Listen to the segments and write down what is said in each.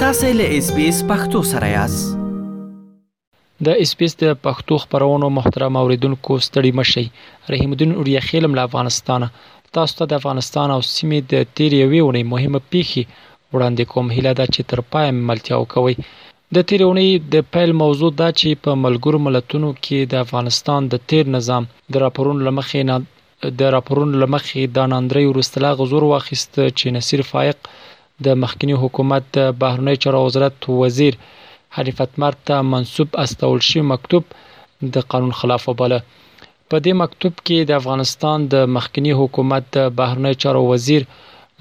تاسو له اس بي اس پختو سره یاست د اس بي اس د پښتو خبرونو محترم اوریدونکو ستړي مشي رحیم الدین اوریا خیلم له افغانستانه تاسو ته د افغانستان او سیمې د تیر یوې ونې مهمه پیخي وړاندې کوم هیله ده چې تر پای ملتیا وکوي د تېرې اونۍ د پیل موضوع دا چې په ملګرو ملتونو کې د افغانستان د تېر نظام د راپورونو له مخې نا د راپورونو له مخې دا ناندرۍ وروسته لا غزور واخیست چې نصیر فایق د مخکني حکومت د بهرنیو چارو وزرت وزیر حنیف اتمر ته منسوب استول شوی مکتوب د قانون خلاف وباله په دې مکتوب کې د افغانستان د مخکني حکومت د بهرنیو چارو وزیر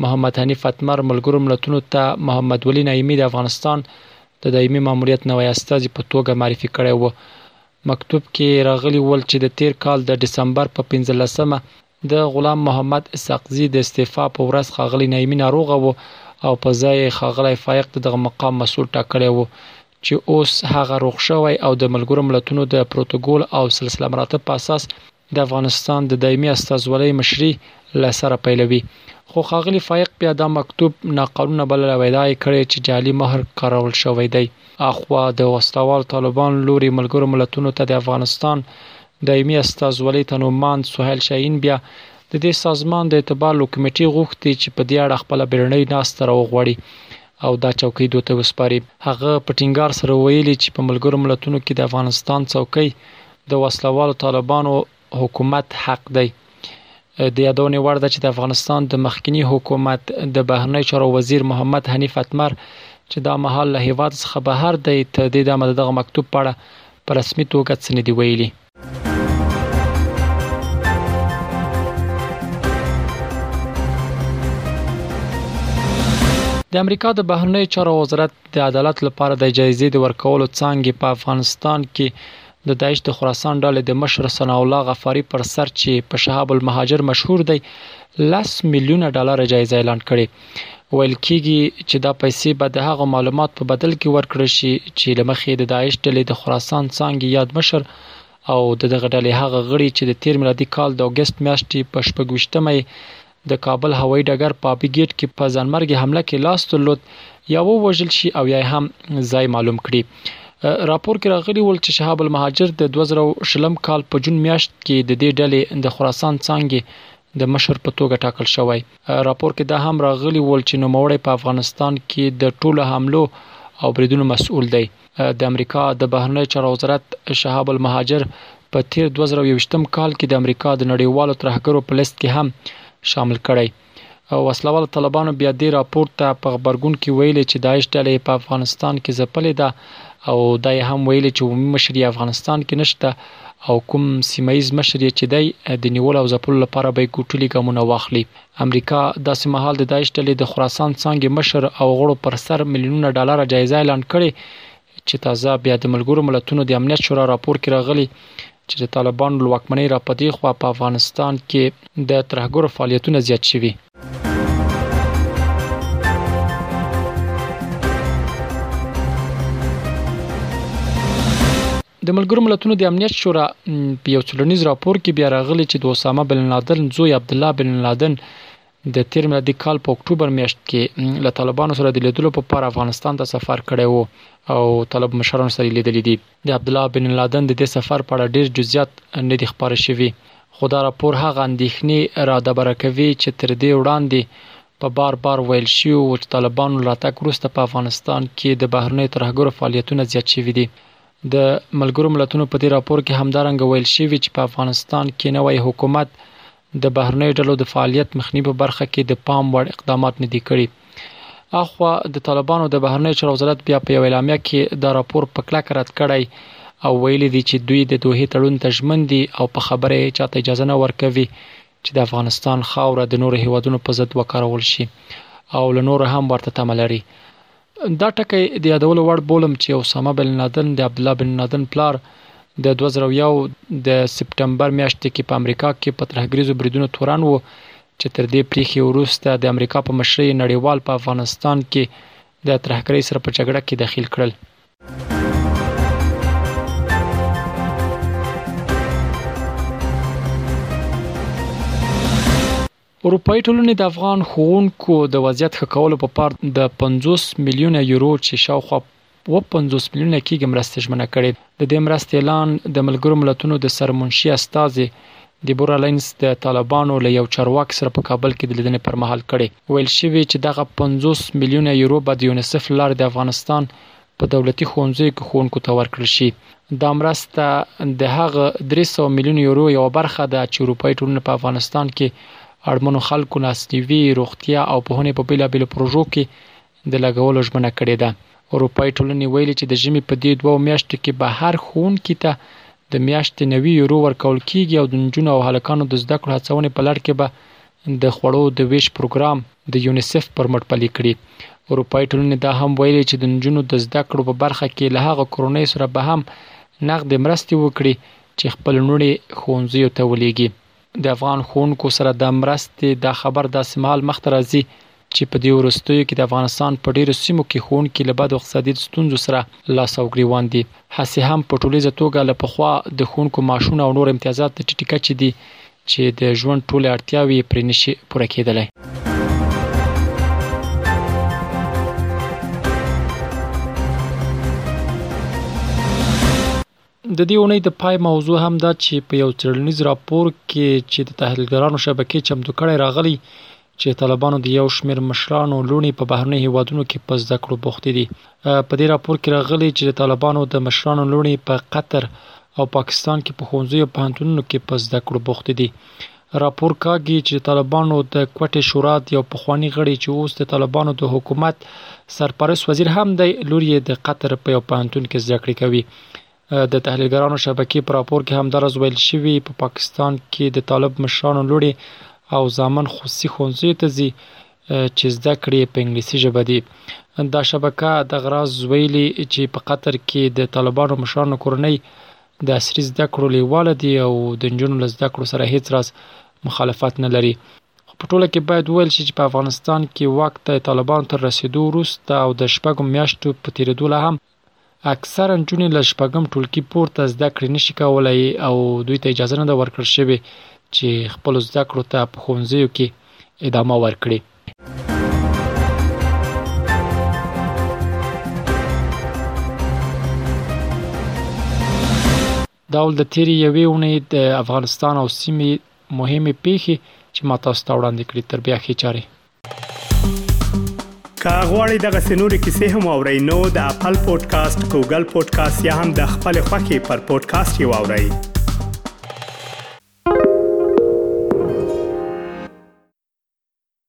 محمد حنیف اتمر ملګرو ملتونو ته محمد ولی نعیمي د افغانستان د دایمي ماموریت نوی استازي په توګه معرفي کړی و. مکتوب کې راغلي ول چې د تیر کال د ډسمبر په پنځلسمه د غلام محمد اسحقزي د استعفا په ورځ ښاغلی نعیمي ناروغه و او په ځای یې ښاغلی فایق د دغه مقام مسؤل ټاکلی و چې اوس هغه روغ شوی او د ملګرو ملتونو د پروتوګول او سلسله مراتب په اساس د افغانستان د دایمي استازولۍ مشري له سره پیلوي خو ښاغلي فایق بیا دا مکتوب ناقانونه بللی او ادعا یې کړې چې جعلي مهر کارول شوی دی اخوا د وسلهوال طالبان لوري ملګرو ملتونو ته د افغانستان دایمي استازولۍ ته نوماند سهیل شاهین بیا د دې سازمان د اعتبار له کمېټې غوښتي چې په دې اړه خپله بیړنۍ ناسته راوغواړي او دا چوکۍ دوی ته وسپاري. هغه په ټینګار سره ویلي چې په ملګرو ملتونو کې د افغانستان څوکۍ د وسله والو طالبانو حکومت حق دی. د یادونې وړ ده چې د افغانستان د مخکیني حکومت د بهرنیو چارو وزیر محمد حنیف اتمر چې دا مهال له هېواد څخه بهر دی، تر دې دمه د دغه مکتوب په اړه په رسمي توګه څه نه دي ویلي. د امریکا د بهرنیو چارو وزارت د عدالت لپاره د جایزې د ورکولو څانګې په افغانستان کې د داعش د خراسان ډلې د مشر ثناء الله غفاری پر سر چې په شهاب المهاجر مشهور دی لس میلیونه ډالر جایزه اعلان کړې ویل کیږي چې دا پیسې به د هغه معلومات په بدل کې ورکړل شي چې لمخې د داعش ډلې د خراسان څانګې یاد مشر او د دغه ډلې هغه غړي چې د تیر میلادي کال د اګست میاشتې په شپږویشتمه د کابل هوایي ډګر په ابي ګیټ کې په ځانمرګې حمله کې لاس درلود یا ووژل شي او یا هم ځای معلوم کړي راپور کې راغلي ول چې شهاب المهاجر د 2020 کال په جون میاشت کې د دې ډلې د خراسان څانګې د مشر په توګه ټاکل شوی راپور کې دا هم راغلي ول چې نوموړی په افغانستان کې د ټولو حملو او بریدونو مسؤل دی د امریکا د بهرنیو چارو وزارت شهاب المهاجر په تیر 2021 کال کې د امریکا د نړیوالو ترهګرو په لیست کې هم شامل کړی او وسلوال طالبانو بیا دې راپور ته په خبرګون کې ویلي چې داعش ډله په افغانستان کې ځپلې ده او دا یې هم ویلي چې عمومي مشر یې افغانستان کې نشته او کوم سیمه ییز مشر یې چې دی د نیولو او ځپلو لپاره به یې ګوټلي ګامونه واخلي. امریکا داسې مهال د داعش ډلې د خراسان څانګې مشر او غړو پر سر میلیونونه ډالره جایزه اعلان کړې چې تازه بیا د ملګرو ملتونو د امنیت شورا راپور کې راغلي چې د طالبانو له واکمنۍ راپدېخوا په افغانستان کې د ترهګرو فعالیتونه زیات شوي. د ملګرو ملتونو د امنیت شورا په یو څلورنیز راپور کې بیا راغلي چې د اسامه بن لادن زوی عبدالله بن لادن د تیر میلادي کال په اکټوبر میاشت کې له طالبانو سره د لیدلو په پار افغانستان ته سفر کړی وو او طالب مشرانو سره یې لیدلي دي. د عبدالله بن لادن د دې سفر په اړه ډیر جزیات نه دي خپاره شوي، خو دا راپور هغه اندیښنې را دبره کوي چې تر دې وړاندې په بار بار ویل شوي وو چې طالبانو له راتګ وروسته په افغانستان کې د بهرنیو ترهګرو فعالیتونه زیات شوي دي. د ملګرو ملتونو په دې راپور کې همدارنګه ویل شوي چې په افغانستان کې نوی حکومت د بهرنیو ډلو د فعالیت مخنی په برخه کې د پام وړ اقدامات نه دي کړي اخوا د طالبانو د بهرنیو چارو وزارت بیا په یو اعلامیه کې دا راپور په کلکه رد کړی او ویلي دي چې دوی د دوه تړون ته ژمن دي او په خبره یې چاته اجازه نه ورکوي چې د افغانستان خاوره د نورو هیوادونو په ضد وکارول شي او له نور هم ورته تمه لري دا ټکی د یادولو وړ بولم چې اسامه بن لادن د عبدالله بن لادن پلار د دوه زره او یو د سپټمبر میاشتې کې په امریکا کې په ترهګریزو بریدونو تورن و چې تر دې پریښې وروسته د امریکا په مشرۍ یې نړیوال په افغانستان کې د ترهګرۍ سره په جګړه کې دخیل کړل. اروپايي ټولنې د افغان ښوونکو د وضعیت ښه کولو په پار د پنځوس میلیونه یورو چې شاوخوا اووه پنځوس میلیونه کېږي مرستې ژمنه کړې. د دې مرستې اعلان د ملګرو ملتونو د سرمنشي استازې دیبورا لینس د طالبانو له یو چارواکي سره په کابل کې د لیدنې پر مهال کړی. ویل شوي چې دغه پنځوس میلیونه یورو به د یونیسف له لارې د افغانستان په دولتي ښوونځیو کې ښوونکو ته ورکړل شي. دا مرسته د هغه درې سوه میلیون یورو یوه برخه ده چې اروپايي ټولنه په افغانستان کې اړمنو خلکو لاسنیوي، روغتیا او پوهنې په بېلابېلو پروژو کې د لګولو ژمنه کړې ده. اروپايي ټولنې ویلي چې د ژمي په دې دوو میاشتو کې به هر ښوونکي ته د میاشتې نوي یورو ورکول کېږي او د نجونو او هلکانو د زده کړو هڅونې په لړ کې به د خوړو د وېش پروګرام د یونیسف پر مټ پلی کړي. اروپايي ټولنې دا هم ویلي چې د نجونو د زده کړو په برخه کې له هغو کورنیو سره به هم نغدې مرستې وکړي چې خپل لوڼې ښوونځیو ته ولېږي. د افغان ښوونکو سره د مرستې دا خبر داسې مهال مخته راځي چې په دې وروستیو کې د افغانستان په ډېرو سیمو کې ښوونکي له بدو اقتصادي ستونزو سره لاس او ګریوان دي، هسې هم په ټولیزه توګه له پخوا د ښوونکو معاشونه او نور امتیازات د ټیټې کچې دي، چې د ژوند ټولې اړتیاوې یې پرې نشي پوره کېدلی. د دې اونۍ د پای موضوع هم دا چې په یو څېړنیز راپور کې چې د تحلیلګرانو شبکې چمتو کړی راغلی چې طالبانو د یو شمېر مشرانو لوڼې په بهرنیو هیوادونو کې په زده کړو بوختې دي په دې راپور کې راغلی چې د طالبانو د مشرانو لوڼې په قطر او پاکستان کې په ښوونځیو او پوهنتونونو کې په زده کړو بوختې دي راپور کاږي چې د طالبانو د کوټې شورا د یو پخواني غړي چې اوس د طالبانو د حکومت سرپرست وزیر هم دی لور یې د قطر په یو پوهنتون کې زده کړې کوي د تحلیلګرانو شبکې پر راپور کې همدارز ویل شوي په پاکستان کې د طالب مشرانو لوړې او ځامن خصوصي ښوونځیو ته ځي چې زده کړې په انګلیسي ژبه دي دا شبکه د غراز ویلي چې په قطر کې د طالبانو مشرانو کورنۍ د عصري زده کړو لیواله دي او د نجونو له زده کړو سره هیڅ راز مخالفت نه لري. خو په ټوله کې باید وویل شي چې په افغانستان کې واک ته د طالبانو تر رسېدو وروسته او د شپږو میاشتو په تېرېدو لا هم اکثره نجونې له شپږم ټولکي پورته زده کړې نه شي کولای او دوی ته اجازه نه ده ورکړل شوې چې خپلو زده کړو ته په ښوونځیو کې ادامه ورکړي. دا ول د تیری یوې اونۍ د افغانستان او سیمې مهمه پیښه چې ما تاسو ته وړاندې کړې تر بیا خې چاره که غواړئ دغه سنوري کیسې هم او رینو د خپل پودکاسټ ګوګل پودکاسټ یا هم د خپل خاكي پر پودکاسټ یو اورئ